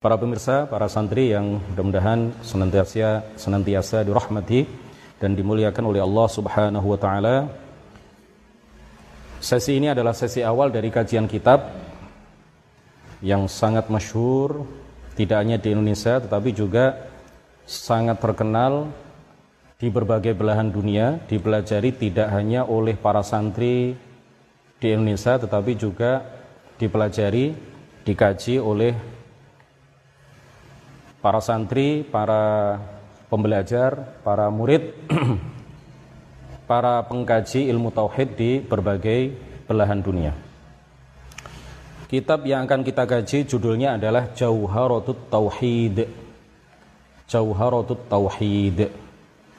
Para pemirsa, para santri yang mudah-mudahan senantiasa senantiasa dirahmati dan dimuliakan oleh Allah Subhanahu wa taala. Sesi ini adalah sesi awal dari kajian kitab yang sangat masyhur tidak hanya di Indonesia tetapi juga sangat terkenal di berbagai belahan dunia, dipelajari tidak hanya oleh para santri di Indonesia tetapi juga dipelajari, dikaji oleh para santri, para pembelajar, para murid, para pengkaji ilmu tauhid di berbagai belahan dunia. Kitab yang akan kita kaji judulnya adalah Jauharatut Tauhid. Jauharatut Tauhid.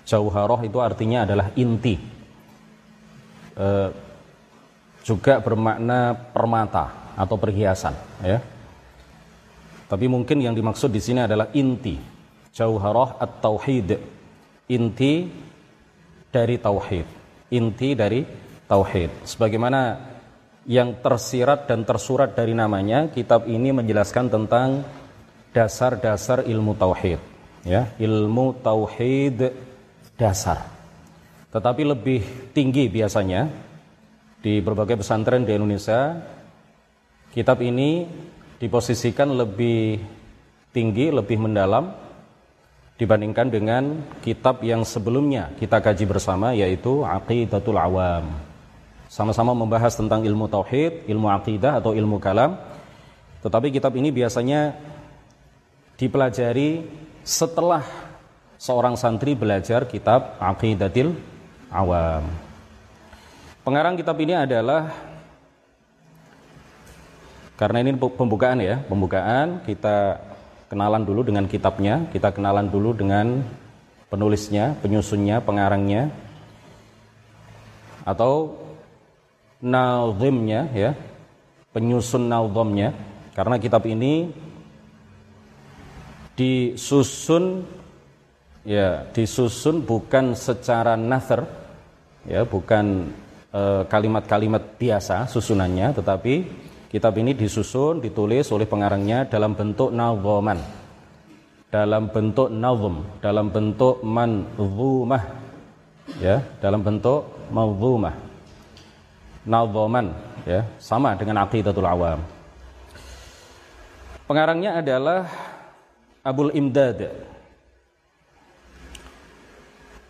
Jauharah itu artinya adalah inti. E, juga bermakna permata atau perhiasan, ya. Tapi mungkin yang dimaksud di sini adalah inti. Jauharah at-tauhid. Inti dari tauhid. Inti dari tauhid. Sebagaimana yang tersirat dan tersurat dari namanya, kitab ini menjelaskan tentang dasar-dasar ilmu tauhid. Ya, ilmu tauhid dasar. Tetapi lebih tinggi biasanya di berbagai pesantren di Indonesia, kitab ini diposisikan lebih tinggi, lebih mendalam dibandingkan dengan kitab yang sebelumnya kita kaji bersama yaitu Aqidatul Awam. Sama-sama membahas tentang ilmu tauhid, ilmu aqidah atau ilmu kalam. Tetapi kitab ini biasanya dipelajari setelah seorang santri belajar kitab Aqidatul Awam. Pengarang kitab ini adalah karena ini pembukaan ya, pembukaan. Kita kenalan dulu dengan kitabnya, kita kenalan dulu dengan penulisnya, penyusunnya, pengarangnya. Atau nazimnya ya, penyusun nazamnya karena kitab ini disusun ya disusun bukan secara nazar ya bukan eh, kalimat-kalimat biasa susunannya tetapi Kitab ini disusun, ditulis oleh pengarangnya dalam bentuk nazoman, dalam bentuk nazm, dalam bentuk manzumah, ya, dalam bentuk manzumah, nazoman, ya, sama dengan aqidatul awam. Pengarangnya adalah Abul Imdad.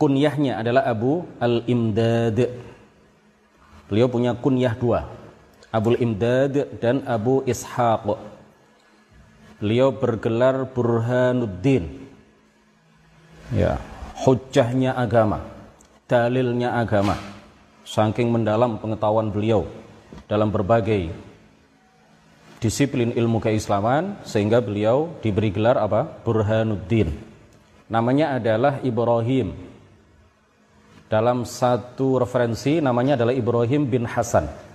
Kunyahnya adalah Abu Al-Imdad. Beliau punya kunyah dua. Abul Imdad dan Abu Ishaq. Beliau bergelar Burhanuddin. Ya, hujahnya agama, dalilnya agama. Saking mendalam pengetahuan beliau dalam berbagai disiplin ilmu keislaman sehingga beliau diberi gelar apa? Burhanuddin. Namanya adalah Ibrahim. Dalam satu referensi namanya adalah Ibrahim bin Hasan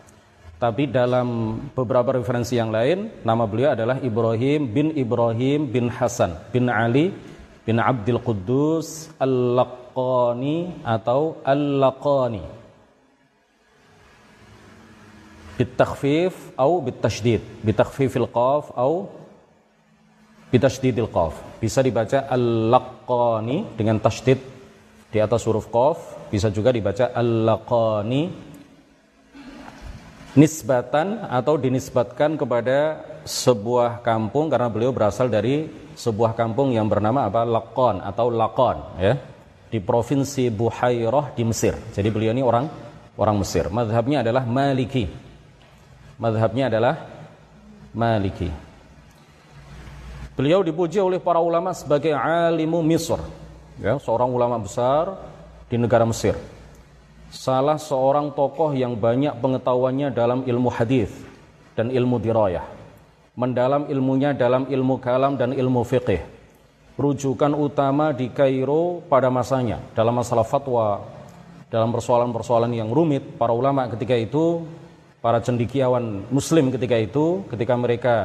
tapi dalam beberapa referensi yang lain, nama beliau adalah Ibrahim bin Ibrahim bin Hasan bin Ali bin Abdul Quddus Al-Laqani atau Al-Laqani. Bitakhfif atau bitashdid. Bitakhfifil qaf atau bitashdidil qaf. Bisa dibaca Al-Laqani dengan tashdid di atas huruf qaf, bisa juga dibaca Al-Laqani nisbatan atau dinisbatkan kepada sebuah kampung karena beliau berasal dari sebuah kampung yang bernama apa Lakon atau Lakon ya di provinsi Buhairah di Mesir. Jadi beliau ini orang orang Mesir. Madhabnya adalah Maliki. Madhabnya adalah Maliki. Beliau dipuji oleh para ulama sebagai alimu Misr, ya, seorang ulama besar di negara Mesir salah seorang tokoh yang banyak pengetahuannya dalam ilmu hadis dan ilmu dirayah. Mendalam ilmunya dalam ilmu kalam dan ilmu fiqih. Rujukan utama di Kairo pada masanya dalam masalah fatwa, dalam persoalan-persoalan yang rumit, para ulama ketika itu, para cendikiawan muslim ketika itu, ketika mereka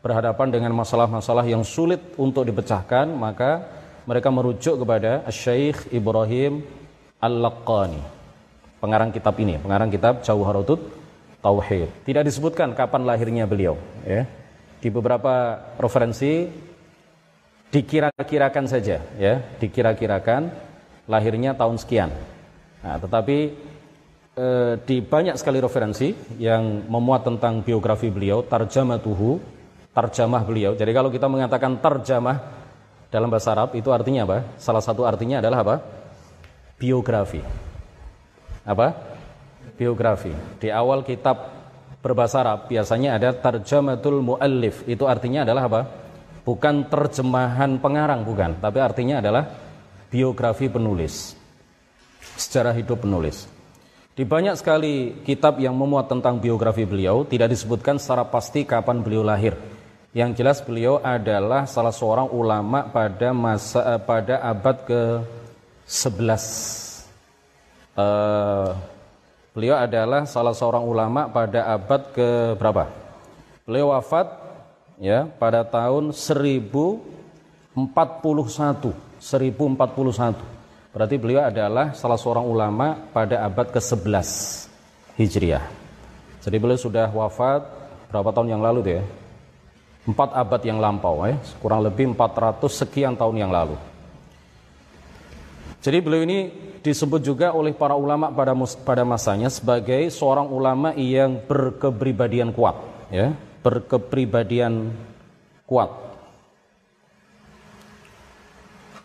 berhadapan dengan masalah-masalah yang sulit untuk dipecahkan, maka mereka merujuk kepada Syekh Ibrahim Al-Laqani pengarang kitab ini, pengarang kitab Jauharatut Tauhid. Tidak disebutkan kapan lahirnya beliau, ya. Di beberapa referensi dikira-kirakan saja ya, dikira-kirakan lahirnya tahun sekian. Nah, tetapi e, di banyak sekali referensi yang memuat tentang biografi beliau, tarjamatuhu, tarjamah beliau. Jadi kalau kita mengatakan tarjamah dalam bahasa Arab itu artinya apa? Salah satu artinya adalah apa? Biografi. Apa? Biografi. Di awal kitab berbahasa Arab biasanya ada tarjamatul muallif. Itu artinya adalah apa? Bukan terjemahan pengarang bukan, tapi artinya adalah biografi penulis. Sejarah hidup penulis. Di banyak sekali kitab yang memuat tentang biografi beliau tidak disebutkan secara pasti kapan beliau lahir. Yang jelas beliau adalah salah seorang ulama pada masa eh, pada abad ke-11. Uh, beliau adalah salah seorang ulama pada abad ke berapa? Beliau wafat ya pada tahun 1041. 1041. Berarti beliau adalah salah seorang ulama pada abad ke-11 Hijriah. Jadi beliau sudah wafat berapa tahun yang lalu tuh ya? empat abad yang lampau, eh, kurang lebih 400 sekian tahun yang lalu. Jadi beliau ini disebut juga oleh para ulama pada pada masanya sebagai seorang ulama yang berkepribadian kuat, ya, berkepribadian kuat.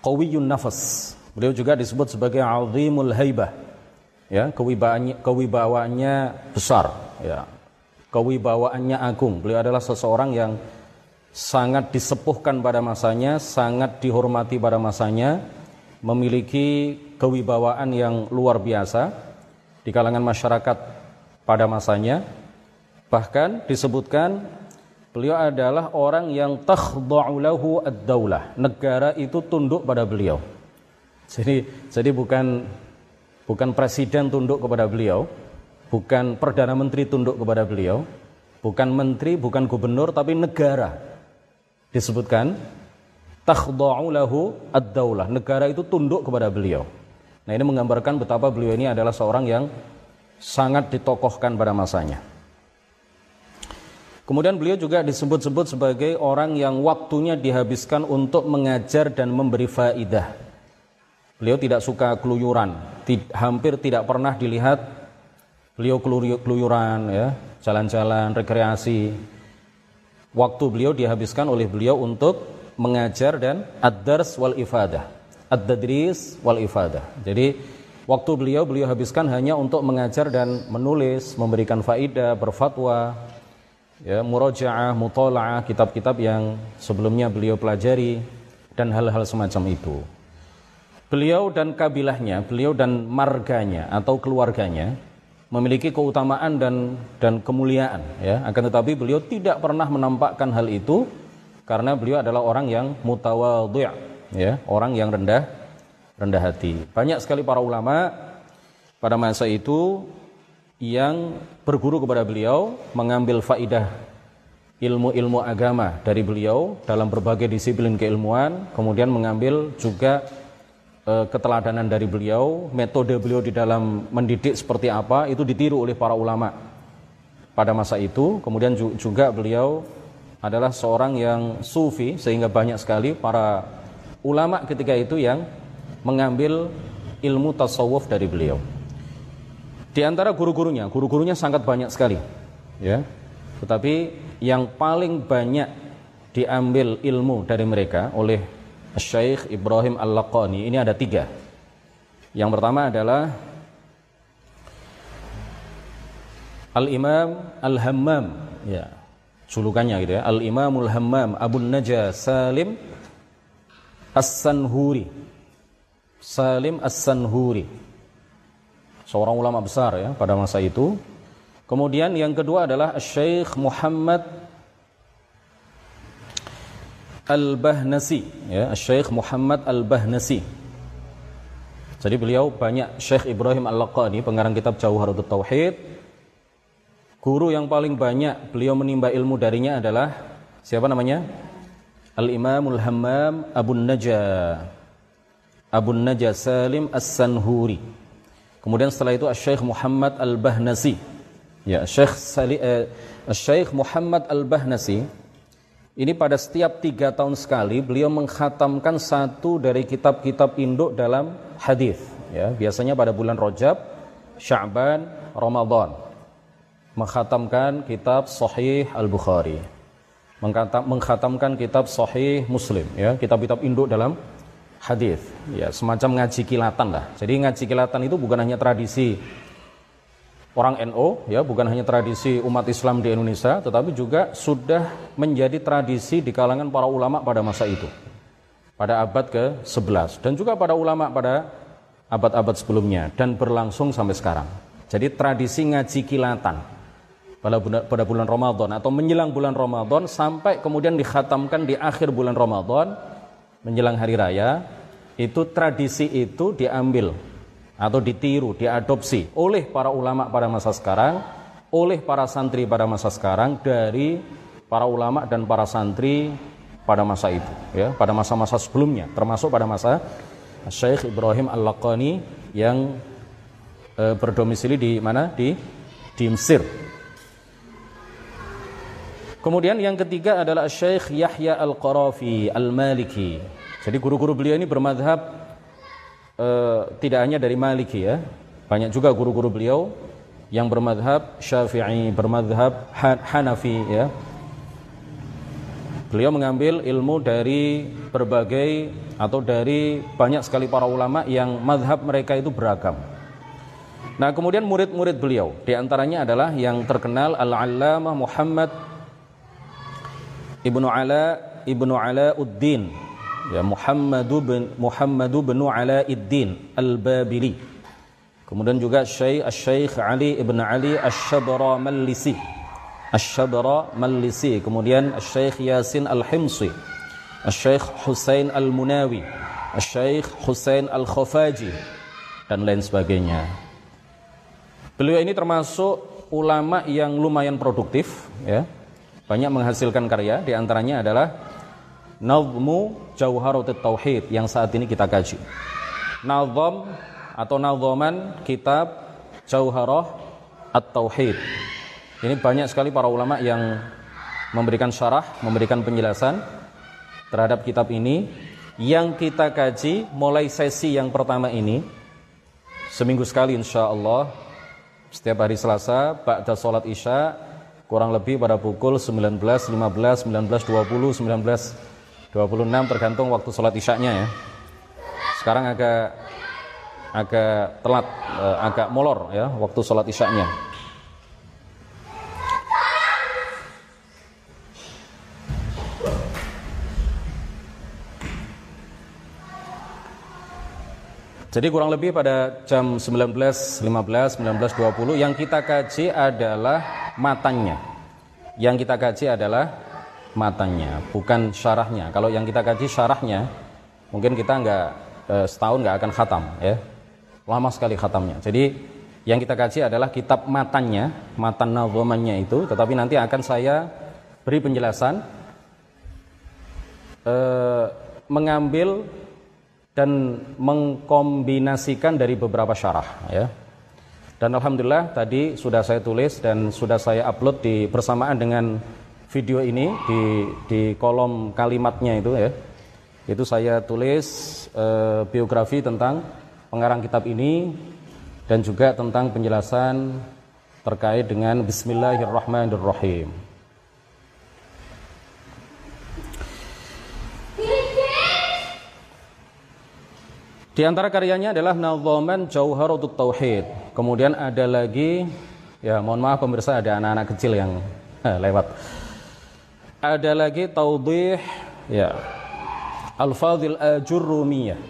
Qawiyun nafas. Beliau juga disebut sebagai azimul haibah. Ya, kewibawaannya kewibawaannya besar, ya. Kewibawaannya agung. Beliau adalah seseorang yang sangat disepuhkan pada masanya, sangat dihormati pada masanya, memiliki kewibawaan yang luar biasa di kalangan masyarakat pada masanya. Bahkan disebutkan beliau adalah orang yang takhda'u lahu ad-daulah. Negara itu tunduk pada beliau. Jadi jadi bukan bukan presiden tunduk kepada beliau, bukan perdana menteri tunduk kepada beliau, bukan menteri, bukan gubernur tapi negara disebutkan takhda'u lahu ad-daulah. Negara itu tunduk kepada beliau. Nah, ini menggambarkan betapa beliau ini adalah seorang yang sangat ditokohkan pada masanya. Kemudian beliau juga disebut-sebut sebagai orang yang waktunya dihabiskan untuk mengajar dan memberi faidah. Beliau tidak suka keluyuran, hampir tidak pernah dilihat beliau keluyuran ya, jalan-jalan, rekreasi, waktu beliau dihabiskan oleh beliau untuk mengajar dan ad-dars wal ifadah. Ad-dadris wal ifadah. Jadi waktu beliau beliau habiskan hanya untuk mengajar dan menulis, memberikan faidah, berfatwa, ya, murojaah, mutola'ah, kitab-kitab yang sebelumnya beliau pelajari dan hal-hal semacam itu. Beliau dan kabilahnya, beliau dan marganya atau keluarganya memiliki keutamaan dan dan kemuliaan ya akan tetapi beliau tidak pernah menampakkan hal itu karena beliau adalah orang yang mutawadhi' ya orang yang rendah rendah hati banyak sekali para ulama pada masa itu yang berguru kepada beliau mengambil faidah ilmu-ilmu agama dari beliau dalam berbagai disiplin keilmuan kemudian mengambil juga Eh, keteladanan dari beliau, metode beliau di dalam mendidik seperti apa itu ditiru oleh para ulama pada masa itu. Kemudian juga beliau adalah seorang yang sufi sehingga banyak sekali para ulama ketika itu yang mengambil ilmu tasawuf dari beliau. Di antara guru-gurunya, guru-gurunya sangat banyak sekali, ya. Tetapi yang paling banyak diambil ilmu dari mereka oleh Syekh Ibrahim Al-Laqani ini ada tiga. Yang pertama adalah Al-Imam Al-Hammam ya julukannya gitu ya. Al-Imamul Hammam Abu Najah Salim As-Sanhuri. Salim As-Sanhuri. Seorang ulama besar ya pada masa itu. Kemudian yang kedua adalah Syekh Muhammad Al-Bahnasi ya Syekh Muhammad Al-Bahnasi. Jadi beliau banyak Syekh Ibrahim Al-Laqani pengarang kitab Jauharatul Tauhid guru yang paling banyak beliau menimba ilmu darinya adalah siapa namanya Al-Imamul Hammam Abu Najah Abu Najah Salim As-Sanhuri kemudian setelah itu Syekh Muhammad Al-Bahnasi ya Syekh Sali, eh, Syekh Muhammad Al-Bahnasi ini pada setiap tiga tahun sekali beliau menghatamkan satu dari kitab-kitab induk dalam hadis. Ya, biasanya pada bulan Rajab, Sya'ban, Ramadan. Menghatamkan kitab Sahih Al-Bukhari. Menghatamkan kitab Sahih Muslim, ya, kitab-kitab induk dalam hadis. Ya, semacam ngaji kilatan lah. Jadi ngaji kilatan itu bukan hanya tradisi orang NO ya bukan hanya tradisi umat Islam di Indonesia tetapi juga sudah menjadi tradisi di kalangan para ulama pada masa itu pada abad ke-11 dan juga pada ulama pada abad-abad sebelumnya dan berlangsung sampai sekarang. Jadi tradisi ngaji kilatan pada bulan, pada bulan Ramadan atau menjelang bulan Ramadan sampai kemudian dikhatamkan di akhir bulan Ramadan menjelang hari raya itu tradisi itu diambil atau ditiru, diadopsi oleh para ulama pada masa sekarang, oleh para santri pada masa sekarang dari para ulama dan para santri pada masa itu, ya, pada masa-masa sebelumnya, termasuk pada masa Syekh Ibrahim Al-Laqani yang e, berdomisili di mana? Di di Mesir. Kemudian yang ketiga adalah Syekh Yahya Al-Qarafi Al-Maliki. Jadi guru-guru beliau ini bermadhab uh, tidak hanya dari Maliki ya, banyak juga guru-guru beliau yang bermadhab Syafi'i, bermadhab Hanafi ya. Beliau mengambil ilmu dari berbagai atau dari banyak sekali para ulama yang madhab mereka itu beragam. Nah kemudian murid-murid beliau di antaranya adalah yang terkenal Al-Allamah Muhammad Ibnu Ala Ibnu Ala Uddin ya Muhammadu bin Muhammadu bin Alaiddin Al-Babili. Kemudian juga Syekh Syekh Ali ibn Ali Asy-Syabra Mallisi. Asy-Syabra Mallisi. Kemudian Syekh Yasin Al-Himsi. Syekh Husain Al-Munawi. Syekh Husain Al-Khafaji dan lain sebagainya. Beliau ini termasuk ulama yang lumayan produktif ya. Banyak menghasilkan karya, di antaranya adalah Nazmu Jauharatut Tauhid yang saat ini kita kaji. Nazam atau nazaman kitab Jauharah At-Tauhid. Ini banyak sekali para ulama yang memberikan syarah, memberikan penjelasan terhadap kitab ini yang kita kaji mulai sesi yang pertama ini seminggu sekali insya Allah setiap hari Selasa ba'da sholat isya kurang lebih pada pukul 19, 15, 19, 20, 19 26 tergantung waktu sholat isyaknya ya. Sekarang agak agak telat, eh, agak molor ya waktu sholat isyaknya. Jadi kurang lebih pada jam 19.15, 19.20 yang kita kaji adalah matanya. Yang kita kaji adalah matanya, bukan syarahnya. Kalau yang kita kaji syarahnya, mungkin kita nggak e, setahun nggak akan khatam, ya. Lama sekali khatamnya. Jadi yang kita kaji adalah kitab matanya, matan nazamannya itu, tetapi nanti akan saya beri penjelasan e, mengambil dan mengkombinasikan dari beberapa syarah, ya. Dan alhamdulillah tadi sudah saya tulis dan sudah saya upload di bersamaan dengan video ini di di kolom kalimatnya itu ya. Itu saya tulis e, biografi tentang pengarang kitab ini dan juga tentang penjelasan terkait dengan Bismillahirrahmanirrahim. Di antara karyanya adalah Nazaman Jauharatut Tauhid. Kemudian ada lagi, ya mohon maaf pemirsa ada anak-anak kecil yang eh, lewat. Ada lagi taudih ya alfadhil al-jurumiyah.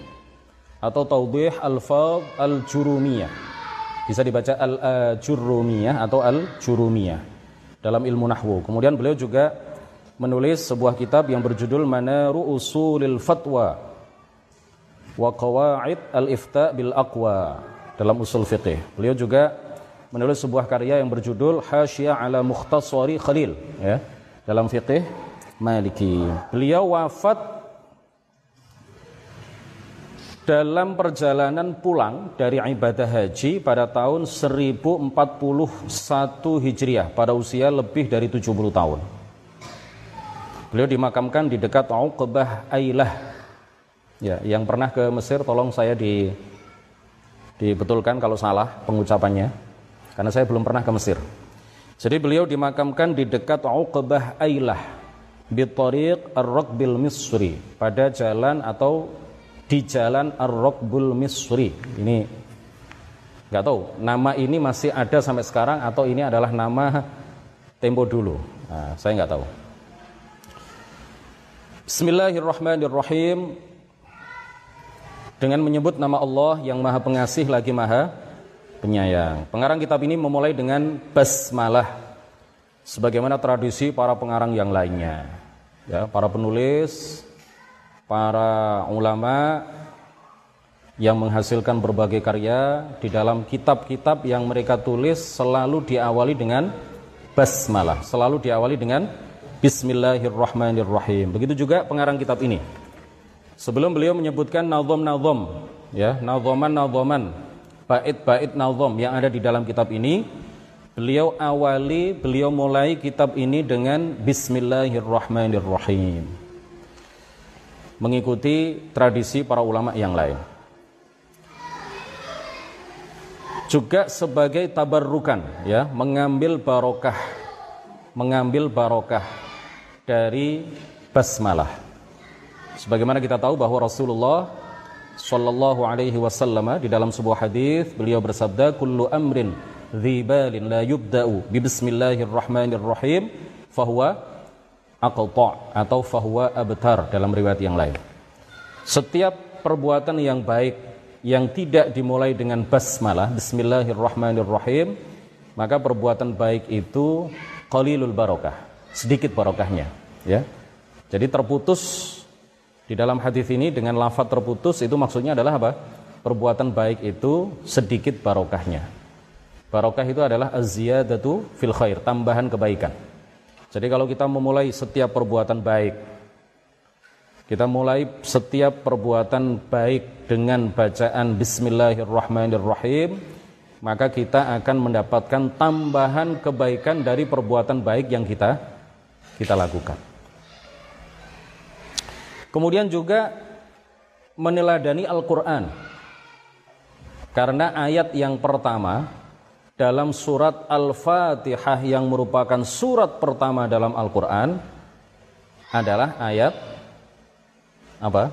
Atau taudih alfadh al-jurumiyah. Bisa dibaca al-jurumiyah atau al-jurumiyah dalam ilmu nahwu. Kemudian beliau juga menulis sebuah kitab yang berjudul Manaru Usulil Fatwa wa Qawaid al-Ifta bil Aqwa dalam usul fiqih. Beliau juga menulis sebuah karya yang berjudul Hasyiah ala Mukhtasari Khalil ya dalam fikih Maliki. Beliau wafat dalam perjalanan pulang dari ibadah haji pada tahun 1041 Hijriah pada usia lebih dari 70 tahun. Beliau dimakamkan di dekat Uqbah Ailah. Ya, yang pernah ke Mesir tolong saya di dibetulkan kalau salah pengucapannya karena saya belum pernah ke Mesir. Jadi beliau dimakamkan di dekat Uqbah Ailah di tariq Ar-Raqbil Misri pada jalan atau di jalan Ar-Raqbul Misri. Ini nggak tahu nama ini masih ada sampai sekarang atau ini adalah nama tempo dulu. Nah, saya nggak tahu. Bismillahirrahmanirrahim. Dengan menyebut nama Allah yang Maha Pengasih lagi Maha Penyayang. Pengarang kitab ini memulai dengan basmalah sebagaimana tradisi para pengarang yang lainnya. Ya, para penulis, para ulama yang menghasilkan berbagai karya di dalam kitab-kitab yang mereka tulis selalu diawali dengan basmalah, selalu diawali dengan bismillahirrahmanirrahim. Begitu juga pengarang kitab ini. Sebelum beliau menyebutkan nazom-nazom, ya, nazoman-nazoman, bait-bait nazom yang ada di dalam kitab ini, beliau awali, beliau mulai kitab ini dengan Bismillahirrahmanirrahim. Mengikuti tradisi para ulama yang lain. Juga sebagai tabarrukan, ya, mengambil barokah, mengambil barokah dari basmalah. Sebagaimana kita tahu bahwa Rasulullah Sallallahu alaihi wasallam di dalam sebuah hadis beliau bersabda kullu amrin dhibalin la yubda'u bi bismillahirrahmanirrahim fahuwa aqta' atau fahuwa abtar dalam riwayat yang lain. Setiap perbuatan yang baik yang tidak dimulai dengan basmalah bismillahirrahmanirrahim maka perbuatan baik itu qalilul barokah, sedikit barokahnya, ya. Jadi terputus di dalam hadis ini dengan lafaz terputus itu maksudnya adalah apa? Perbuatan baik itu sedikit barokahnya. Barokah itu adalah az-ziyadatu fil khair, tambahan kebaikan. Jadi kalau kita memulai setiap perbuatan baik, kita mulai setiap perbuatan baik dengan bacaan bismillahirrahmanirrahim, maka kita akan mendapatkan tambahan kebaikan dari perbuatan baik yang kita kita lakukan. Kemudian juga meneladani Al-Quran. Karena ayat yang pertama dalam surat Al-Fatihah yang merupakan surat pertama dalam Al-Quran adalah ayat apa?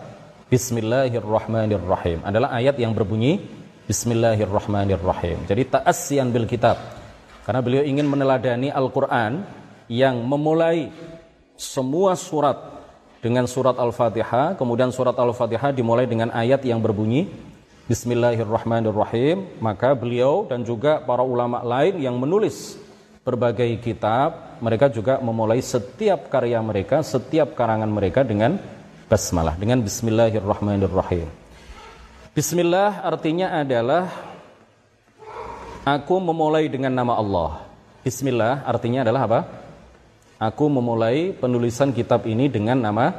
Bismillahirrahmanirrahim. Adalah ayat yang berbunyi Bismillahirrahmanirrahim. Jadi ta'assian bil kitab. Karena beliau ingin meneladani Al-Quran yang memulai semua surat dengan surat Al-Fatihah, kemudian surat Al-Fatihah dimulai dengan ayat yang berbunyi Bismillahirrahmanirrahim, maka beliau dan juga para ulama lain yang menulis berbagai kitab, mereka juga memulai setiap karya mereka, setiap karangan mereka dengan basmalah, dengan Bismillahirrahmanirrahim. Bismillah artinya adalah aku memulai dengan nama Allah. Bismillah artinya adalah apa? Aku memulai penulisan kitab ini dengan nama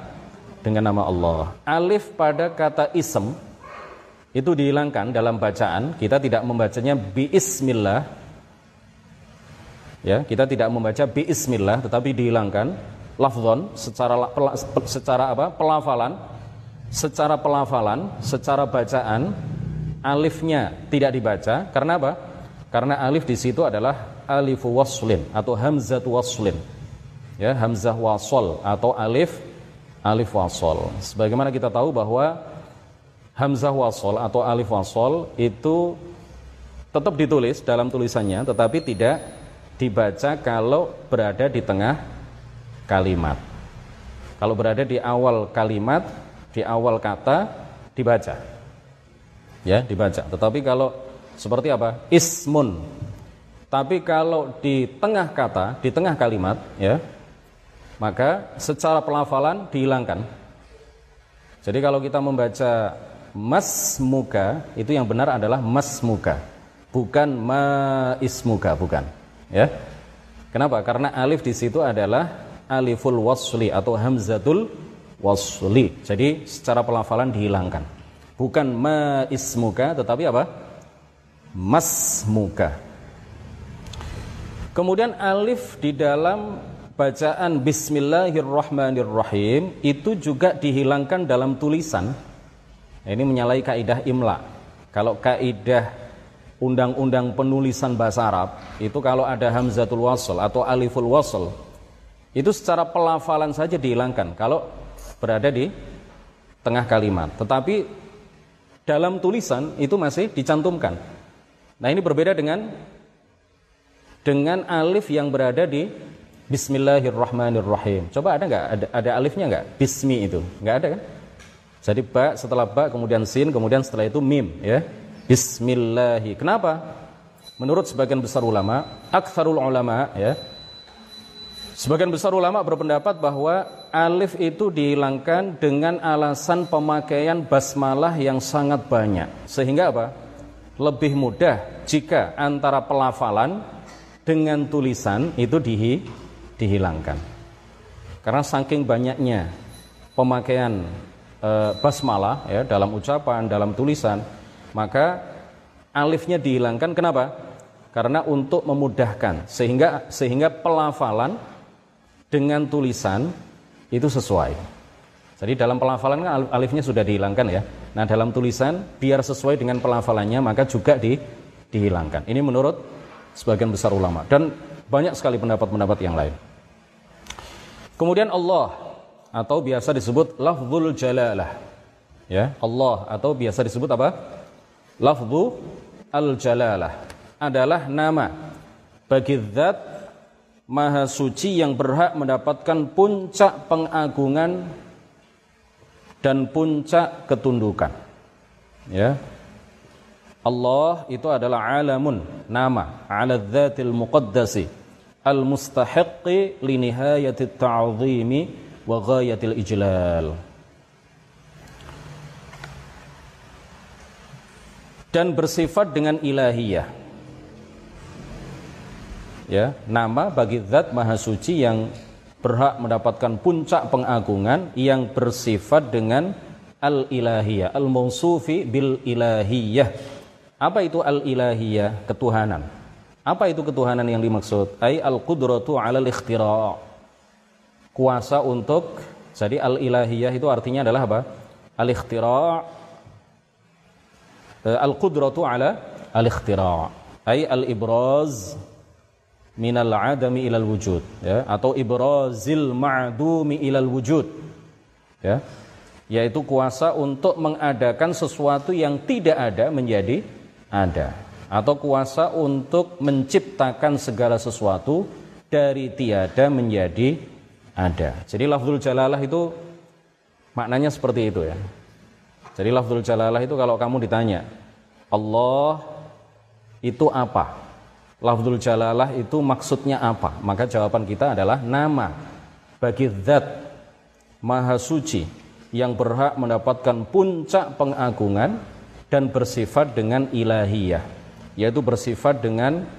dengan nama Allah. Alif pada kata ism itu dihilangkan dalam bacaan. Kita tidak membacanya biismillah. Ya, kita tidak membaca biismillah tetapi dihilangkan lafzon secara secara apa? pelafalan. Secara pelafalan, secara bacaan alifnya tidak dibaca karena apa? Karena alif di situ adalah alifu waslin atau hamzatu waslin ya hamzah wasol atau alif alif wasol. Sebagaimana kita tahu bahwa hamzah wasol atau alif wasol itu tetap ditulis dalam tulisannya tetapi tidak dibaca kalau berada di tengah kalimat. Kalau berada di awal kalimat, di awal kata dibaca. Ya, dibaca. Tetapi kalau seperti apa? Ismun. Tapi kalau di tengah kata, di tengah kalimat, ya, maka secara pelafalan dihilangkan. Jadi kalau kita membaca mas muka itu yang benar adalah mas muka, bukan ma ismuka, bukan. Ya. Kenapa? Karena alif di situ adalah aliful wasli atau hamzatul wasli. Jadi secara pelafalan dihilangkan. Bukan ma ismuka tetapi apa? Mas muka. Kemudian alif di dalam bacaan Bismillahirrahmanirrahim itu juga dihilangkan dalam tulisan. Ini menyalahi kaidah imla. Kalau kaidah undang-undang penulisan bahasa Arab itu kalau ada hamzatul wasl atau aliful wasl itu secara pelafalan saja dihilangkan kalau berada di tengah kalimat. Tetapi dalam tulisan itu masih dicantumkan. Nah, ini berbeda dengan dengan alif yang berada di Bismillahirrahmanirrahim. Coba ada nggak? Ada, ada alifnya nggak? Bismi itu nggak ada kan? Jadi ba setelah ba kemudian sin kemudian setelah itu mim ya. Bismillahi. Kenapa? Menurut sebagian besar ulama, aksarul ulama ya. Sebagian besar ulama berpendapat bahwa alif itu dihilangkan dengan alasan pemakaian basmalah yang sangat banyak. Sehingga apa? Lebih mudah jika antara pelafalan dengan tulisan itu dihi, dihilangkan. Karena saking banyaknya pemakaian e, basmalah ya dalam ucapan, dalam tulisan, maka alifnya dihilangkan. Kenapa? Karena untuk memudahkan sehingga sehingga pelafalan dengan tulisan itu sesuai. Jadi dalam pelafalan kan alifnya sudah dihilangkan ya. Nah dalam tulisan biar sesuai dengan pelafalannya maka juga di, dihilangkan. Ini menurut sebagian besar ulama dan banyak sekali pendapat-pendapat yang lain. Kemudian Allah atau biasa disebut lafzul jalalah. Ya, Allah atau biasa disebut apa? Lafzu al-jalalah adalah nama bagi zat maha suci yang berhak mendapatkan puncak pengagungan dan puncak ketundukan. Ya, Allah itu adalah alamun, nama, ala dzatil muqaddasi, al mustahiqqi li nihayati ta'zimi wa ghayatil ijlal. Dan bersifat dengan ilahiyah. Ya, nama bagi zat maha suci yang berhak mendapatkan puncak pengagungan yang bersifat dengan al-ilahiyah, al-mausufi bil ilahiyah apa itu al-ilahiyah? Ketuhanan. Apa itu ketuhanan yang dimaksud? Ai al-qudratu 'alal ikhtira'. Kuasa untuk jadi al-ilahiyah itu artinya adalah apa? Al-ikhtira' eh, al-qudratu 'ala al-ikhtira'. Ai al-ibraz minal adami ilal wujud ya atau ibrazil ma'dumi ilal wujud ya yaitu kuasa untuk mengadakan sesuatu yang tidak ada menjadi ada atau kuasa untuk menciptakan segala sesuatu dari tiada menjadi ada. Jadi lafzul jalalah itu maknanya seperti itu ya. Jadi lafzul jalalah itu kalau kamu ditanya Allah itu apa? Lafzul jalalah itu maksudnya apa? Maka jawaban kita adalah nama bagi zat maha suci yang berhak mendapatkan puncak pengagungan dan bersifat dengan ilahiyah yaitu bersifat dengan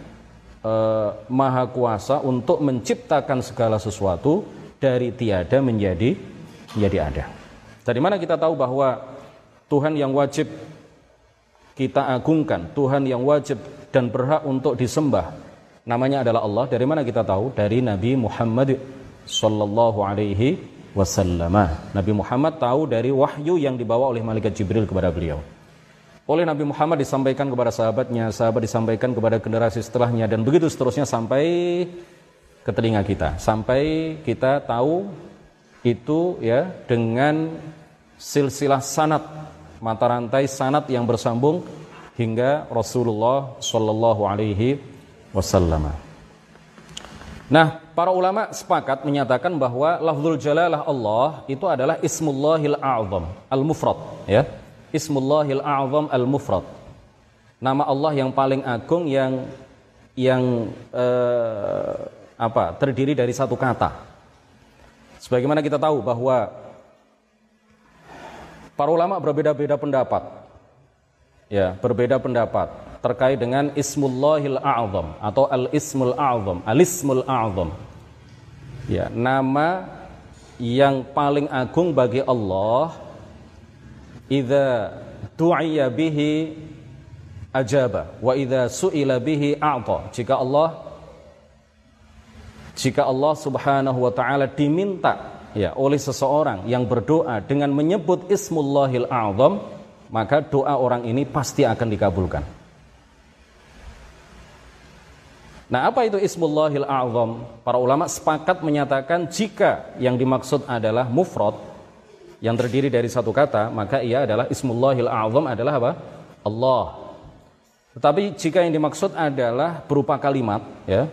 uh, maha kuasa untuk menciptakan segala sesuatu dari tiada menjadi menjadi ada. Dari mana kita tahu bahwa Tuhan yang wajib kita agungkan, Tuhan yang wajib dan berhak untuk disembah namanya adalah Allah. Dari mana kita tahu? Dari Nabi Muhammad sallallahu alaihi wasallam. Nabi Muhammad tahu dari wahyu yang dibawa oleh malaikat Jibril kepada beliau oleh Nabi Muhammad disampaikan kepada sahabatnya, sahabat disampaikan kepada generasi setelahnya dan begitu seterusnya sampai ke telinga kita, sampai kita tahu itu ya dengan silsilah sanat mata rantai sanat yang bersambung hingga Rasulullah Shallallahu Alaihi Wasallam. Nah, para ulama sepakat menyatakan bahwa lafzul jalalah Allah itu adalah ismullahil a'zam, al-mufrad, ya Ismullahil A'zam Al-Mufrad. Nama Allah yang paling agung yang yang eh, apa? terdiri dari satu kata. Sebagaimana kita tahu bahwa para ulama berbeda-beda pendapat. Ya, berbeda pendapat terkait dengan Ismullahil A'zam atau Al-Ismul A'zam, Al-Ismul A'zam. Ya, nama yang paling agung bagi Allah idza du'iya bihi ajaba wa idza su'ila bihi a'ta. Jika Allah jika Allah Subhanahu wa taala diminta ya oleh seseorang yang berdoa dengan menyebut ismullahil a'zam, maka doa orang ini pasti akan dikabulkan. Nah, apa itu ismullahil a'zam? Para ulama sepakat menyatakan jika yang dimaksud adalah mufrad yang terdiri dari satu kata, maka ia adalah ismullahil a'zam adalah apa? Allah. Tetapi jika yang dimaksud adalah berupa kalimat, ya,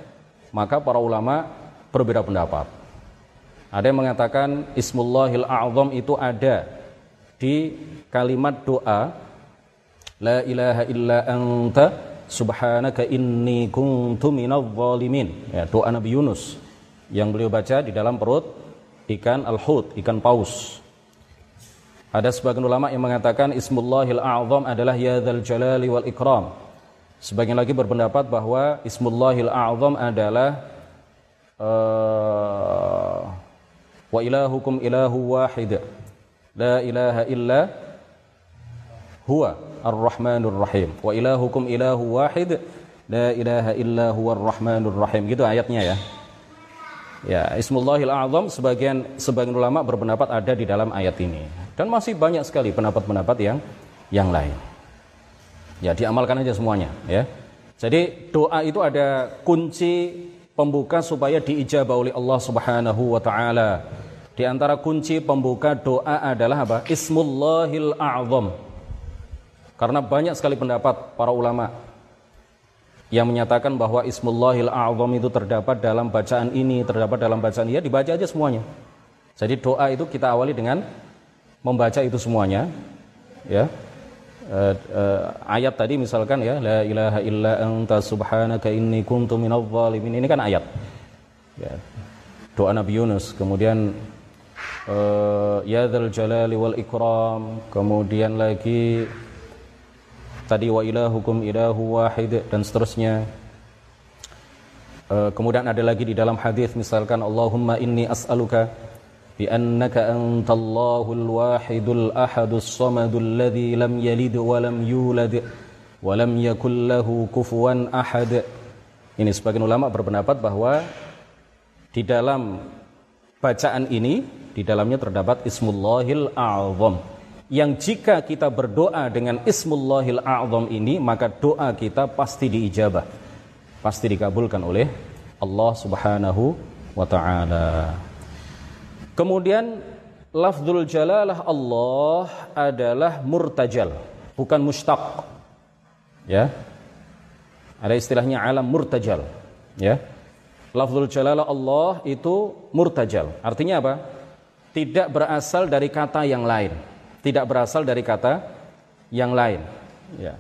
maka para ulama berbeda pendapat. Ada yang mengatakan Ismullahil A'zam itu ada di kalimat doa La ilaha illa anta subhanaka inni kuntu minadh zalimin. Ya, doa Nabi Yunus yang beliau baca di dalam perut ikan al-hut, ikan paus. Ada sebagian ulama yang mengatakan Ismullahil A'zam adalah Ya Dzal Jalali wal Ikram. Sebagian lagi berpendapat bahwa Ismullahil A'zam adalah uh, wa ilahukum ilahu wahid. La ilaha illa huwa ar-rahmanur rahim. Wa ilahukum ilahu wahid. La ilaha illa huwa ar-rahmanur rahim. Gitu ayatnya ya. Ya Ismullahil A'zam sebagian sebagian ulama berpendapat ada di dalam ayat ini dan masih banyak sekali pendapat-pendapat yang yang lain Ya diamalkan aja semuanya ya. Jadi doa itu ada kunci pembuka supaya diijabah oleh Allah Subhanahu wa taala. Di antara kunci pembuka doa adalah apa? Ismullahil a'zam. Karena banyak sekali pendapat para ulama yang menyatakan bahwa Ismullahil a'zam itu terdapat dalam bacaan ini, terdapat dalam bacaan ini, ya dibaca aja semuanya. Jadi doa itu kita awali dengan membaca itu semuanya, ya. Uh, uh, ayat tadi misalkan ya la ilaha illa anta subhanaka inni kuntu minadh zalimin. Ini kan ayat ya. Doa Nabi Yunus kemudian uh, ya dzal jalali wal ikram. Kemudian lagi tadi wa ilahukum ilahu wahid dan seterusnya. Uh, kemudian ada lagi di dalam hadis misalkan Allahumma inni as'aluka بأنك أنت الله الواحد الأحد الصمد الذي لم يلد ولم يولد ولم يكن له كفوا أحد ini sebagian ulama berpendapat bahwa di dalam bacaan ini di dalamnya terdapat Ismullahil A'zam yang jika kita berdoa dengan Ismullahil A'zam ini maka doa kita pasti diijabah pasti dikabulkan oleh Allah Subhanahu wa taala. Kemudian lafzul jalalah Allah adalah murtajal, bukan mustaq. Ya. Ada istilahnya alam murtajal, ya. Lafzul jalalah Allah itu murtajal. Artinya apa? Tidak berasal dari kata yang lain. Tidak berasal dari kata yang lain, ya.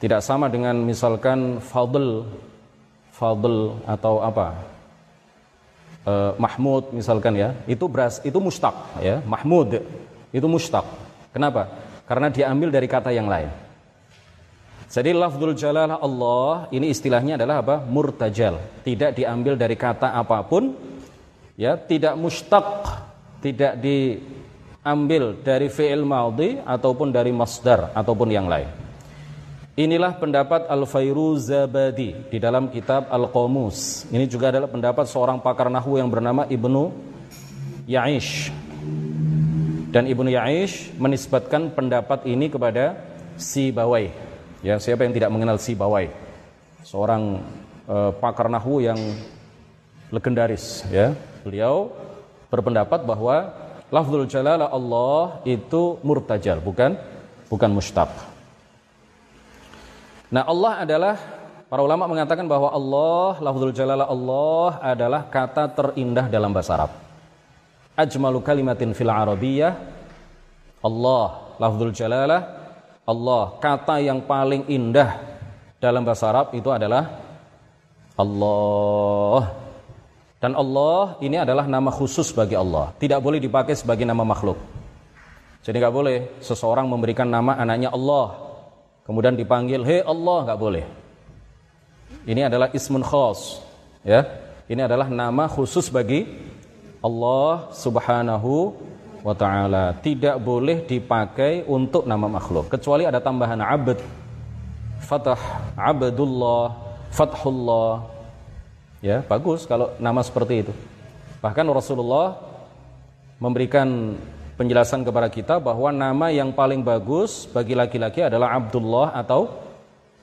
Tidak sama dengan misalkan fadl fadl atau apa? Uh, Mahmud misalkan ya, itu beras itu mustaq ya, Mahmud itu mustaq. Kenapa? Karena diambil dari kata yang lain. Jadi lafzul jalalah Allah ini istilahnya adalah apa? Murtajal. Tidak diambil dari kata apa pun ya, tidak mustaq, tidak diambil dari fi'il madhi ataupun dari masdar ataupun yang lain. Inilah pendapat Al-Fairuzabadi di dalam kitab Al-Qamus. Ini juga adalah pendapat seorang pakar nahwu yang bernama Ibnu Ya'ish. Dan Ibnu Ya'ish menisbatkan pendapat ini kepada Si Bawai. Ya, siapa yang tidak mengenal Si Bawai? Seorang uh, pakar nahwu yang legendaris, ya. Beliau berpendapat bahwa lafzul jalalah Allah itu murtajal, bukan bukan mustaq. Nah Allah adalah para ulama mengatakan bahwa Allah lafzul jalalah Allah adalah kata terindah dalam bahasa Arab. Ajmalu kalimatin fil arabiyyah Allah lafzul jalalah Allah kata yang paling indah dalam bahasa Arab itu adalah Allah. Dan Allah ini adalah nama khusus bagi Allah. Tidak boleh dipakai sebagai nama makhluk. Jadi nggak boleh seseorang memberikan nama anaknya Allah kemudian dipanggil hei Allah nggak boleh. Ini adalah ismun khas ya. Ini adalah nama khusus bagi Allah subhanahu wa ta'ala. Tidak boleh dipakai untuk nama makhluk kecuali ada tambahan abd. Fatah abdullah fathullah. Ya, bagus kalau nama seperti itu. Bahkan Rasulullah memberikan penjelasan kepada kita bahwa nama yang paling bagus bagi laki-laki adalah Abdullah atau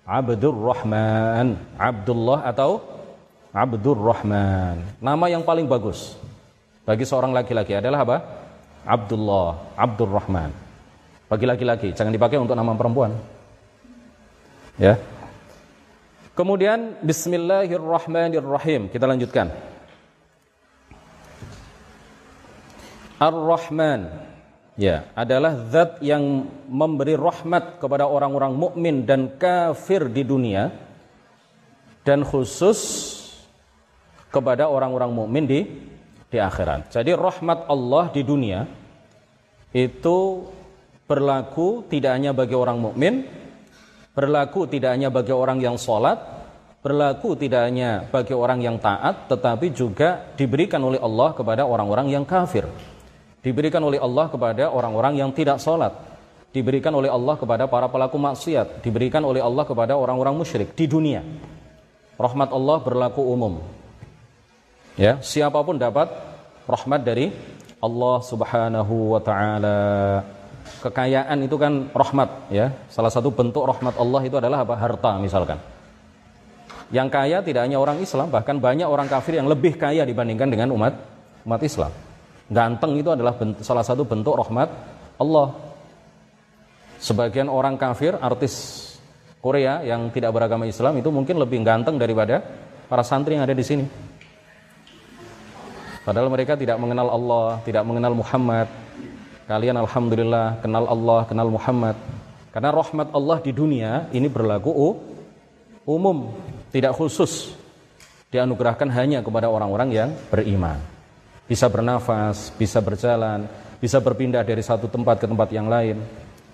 Abdur Rahman. Abdullah atau Abdur Rahman. Nama yang paling bagus bagi seorang laki-laki adalah apa? Abdullah, Abdur Rahman. Bagi laki-laki, jangan dipakai untuk nama perempuan. Ya. Kemudian Bismillahirrahmanirrahim. Kita lanjutkan. Ar-Rahman ya adalah zat yang memberi rahmat kepada orang-orang mukmin dan kafir di dunia dan khusus kepada orang-orang mukmin di di akhirat. Jadi rahmat Allah di dunia itu berlaku tidak hanya bagi orang mukmin, berlaku tidak hanya bagi orang yang sholat, berlaku tidak hanya bagi orang yang taat, tetapi juga diberikan oleh Allah kepada orang-orang yang kafir diberikan oleh Allah kepada orang-orang yang tidak sholat, diberikan oleh Allah kepada para pelaku maksiat, diberikan oleh Allah kepada orang-orang musyrik di dunia. Rahmat Allah berlaku umum. Ya, siapa pun dapat rahmat dari Allah Subhanahu wa taala. Kekayaan itu kan rahmat, ya. Salah satu bentuk rahmat Allah itu adalah apa? Harta misalkan. Yang kaya tidak hanya orang Islam, bahkan banyak orang kafir yang lebih kaya dibandingkan dengan umat umat Islam. Ganteng itu adalah bentuk, salah satu bentuk rahmat Allah. Sebagian orang kafir, artis Korea yang tidak beragama Islam itu mungkin lebih ganteng daripada para santri yang ada di sini. Padahal mereka tidak mengenal Allah, tidak mengenal Muhammad. Kalian alhamdulillah kenal Allah, kenal Muhammad. Karena rahmat Allah di dunia ini berlaku umum, tidak khusus. Dianugerahkan hanya kepada orang-orang yang beriman bisa bernafas, bisa berjalan, bisa berpindah dari satu tempat ke tempat yang lain,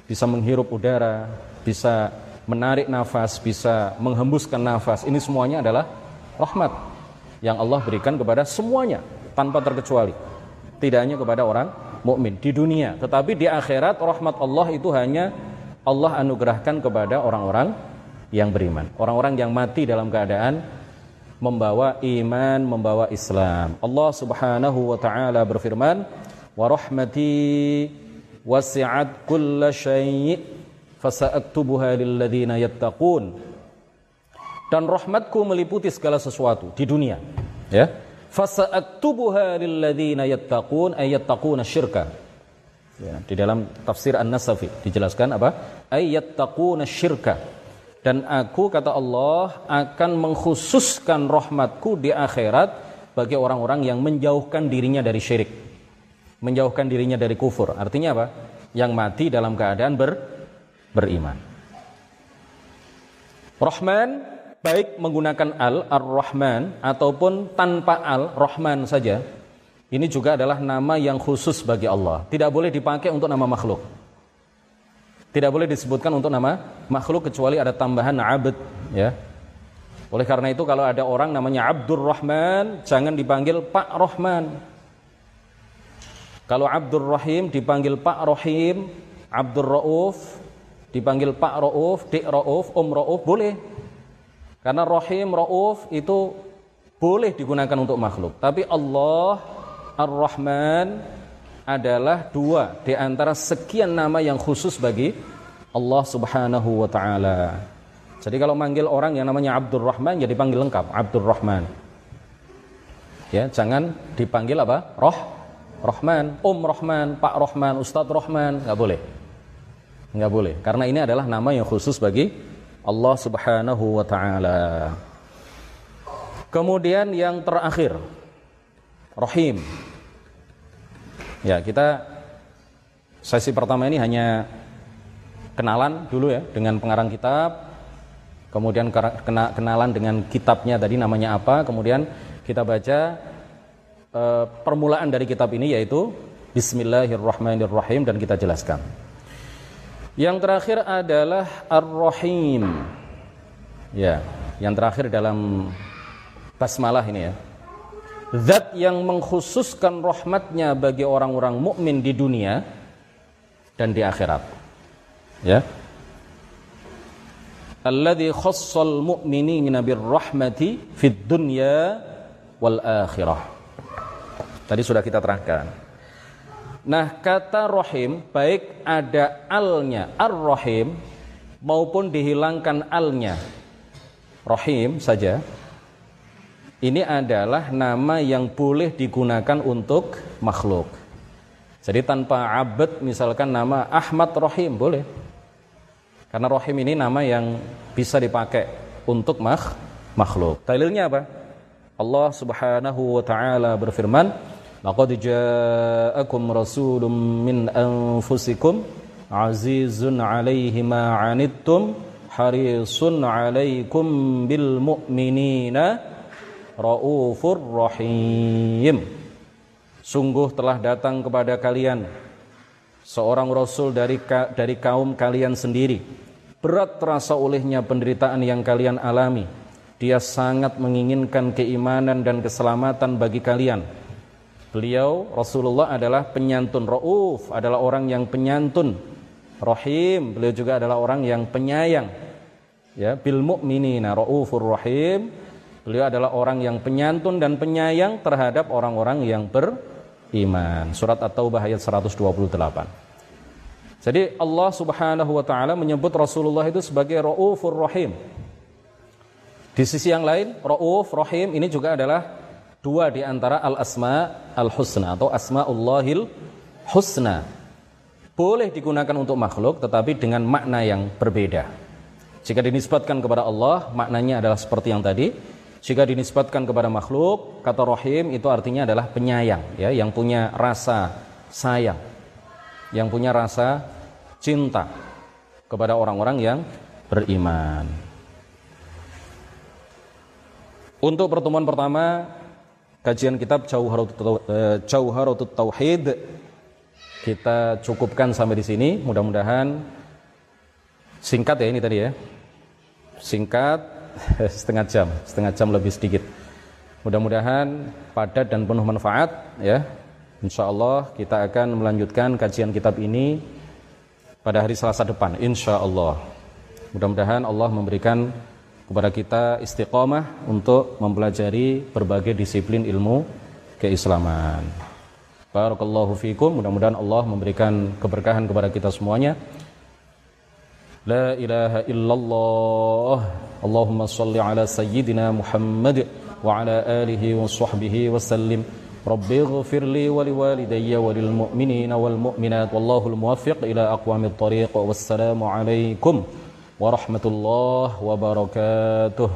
bisa menghirup udara, bisa menarik nafas, bisa menghembuskan nafas. Ini semuanya adalah rahmat yang Allah berikan kepada semuanya tanpa terkecuali. Tidak hanya kepada orang mukmin di dunia, tetapi di akhirat rahmat Allah itu hanya Allah anugerahkan kepada orang-orang yang beriman, orang-orang yang mati dalam keadaan membawa iman, membawa Islam. Allah Subhanahu wa taala berfirman, "Wa rahmati wasi'at kulla syai' fasa'aktubuha lil ladzina yattaqun." Dan rahmatku meliputi segala sesuatu di dunia, ya. Fasa'aktubuha lil ladzina yattaqun ay yattaquna syirka. Ya, di dalam tafsir An-Nasafi dijelaskan apa? Ay yattaquna syirka dan aku kata Allah akan mengkhususkan rahmatku di akhirat bagi orang-orang yang menjauhkan dirinya dari syirik. Menjauhkan dirinya dari kufur. Artinya apa? Yang mati dalam keadaan ber, beriman. Rahman baik menggunakan al ar-Rahman ataupun tanpa al Rahman saja ini juga adalah nama yang khusus bagi Allah. Tidak boleh dipakai untuk nama makhluk tidak boleh disebutkan untuk nama makhluk kecuali ada tambahan abd ya. Oleh karena itu kalau ada orang namanya Abdur Rahman jangan dipanggil Pak Rahman. Kalau Abdur Rahim dipanggil Pak Rahim, Abdur Rauf dipanggil Pak Rauf, Dik Rauf, Om Rauf boleh. Karena Rahim, Rauf itu boleh digunakan untuk makhluk. Tapi Allah Ar-Rahman adalah dua di antara sekian nama yang khusus bagi Allah Subhanahu wa taala. Jadi kalau manggil orang yang namanya Abdul Rahman ya dipanggil lengkap Abdul Rahman. Ya, jangan dipanggil apa? Roh Rahman, Om Rahman, Pak Rahman, Ustadz Rahman, nggak boleh. Nggak boleh, karena ini adalah nama yang khusus bagi Allah Subhanahu wa taala. Kemudian yang terakhir, Rahim. Ya, kita sesi pertama ini hanya kenalan dulu ya dengan pengarang kitab, kemudian kena, kenalan dengan kitabnya tadi namanya apa, kemudian kita baca e, permulaan dari kitab ini yaitu Bismillahirrahmanirrahim dan kita jelaskan. Yang terakhir adalah Ar-Rahim. Ya, yang terakhir dalam basmalah ini ya zat yang mengkhususkan rahmatnya bagi orang-orang mukmin di dunia dan di akhirat. Ya. Alladzi khassal mu'minina birrahmati fid dunya wal akhirah. Tadi sudah kita terangkan. Nah, kata rohim baik ada alnya ar-rohim maupun dihilangkan alnya rohim saja. Ini adalah nama yang boleh digunakan untuk makhluk. Jadi tanpa abad misalkan nama Ahmad Rohim boleh. Karena Rohim ini nama yang bisa dipakai untuk makh makhluk. Dalilnya apa? Allah Subhanahu wa taala berfirman, "Laqad ja'akum rasulun min anfusikum azizun 'alaihi ma 'anittum harisun 'alaikum bil mu'minina raufur rahim." Sungguh telah datang kepada kalian seorang rasul dari dari kaum kalian sendiri. Berat terasa olehnya penderitaan yang kalian alami dia sangat menginginkan keimanan dan keselamatan bagi kalian. Beliau Rasulullah adalah penyantun Rauf, adalah orang yang penyantun. Rahim, beliau juga adalah orang yang penyayang. Ya, bil mu'minina raufur rahim. Beliau adalah orang yang penyantun dan penyayang terhadap orang-orang yang beriman. Surat At-Taubah ayat 128. Jadi Allah Subhanahu wa taala menyebut Rasulullah itu sebagai raufur rahim. Di sisi yang lain, Ra'uf, Rahim ini juga adalah dua di antara al-asma al-husna atau asmaullahil husna. Boleh digunakan untuk makhluk tetapi dengan makna yang berbeda. Jika dinisbatkan kepada Allah, maknanya adalah seperti yang tadi. Jika dinisbatkan kepada makhluk, kata Rahim itu artinya adalah penyayang, ya, yang punya rasa sayang, yang punya rasa cinta kepada orang-orang yang beriman. Untuk pertemuan pertama kajian kitab Jauharatut eh, Tauhid kita cukupkan sampai di sini. Mudah-mudahan singkat ya ini tadi ya. Singkat setengah jam, setengah jam lebih sedikit. Mudah-mudahan padat dan penuh manfaat ya. Insya Allah kita akan melanjutkan kajian kitab ini pada hari Selasa depan. Insya Allah. Mudah-mudahan Allah memberikan kepada kita istiqomah untuk mempelajari berbagai disiplin ilmu keislaman. Barakallahu fikum. Mudah-mudahan Allah memberikan keberkahan kepada kita semuanya. لا إله إلا الله. اللهم صل على سيدنا محمد وعلى آله وصحبه وسلم. رب اغفر لي ولوالدي وللمؤمنين والمؤمنات. والله الموفق إلى أقوام الطريق. والسلام عليكم ورحمة الله وبركاته.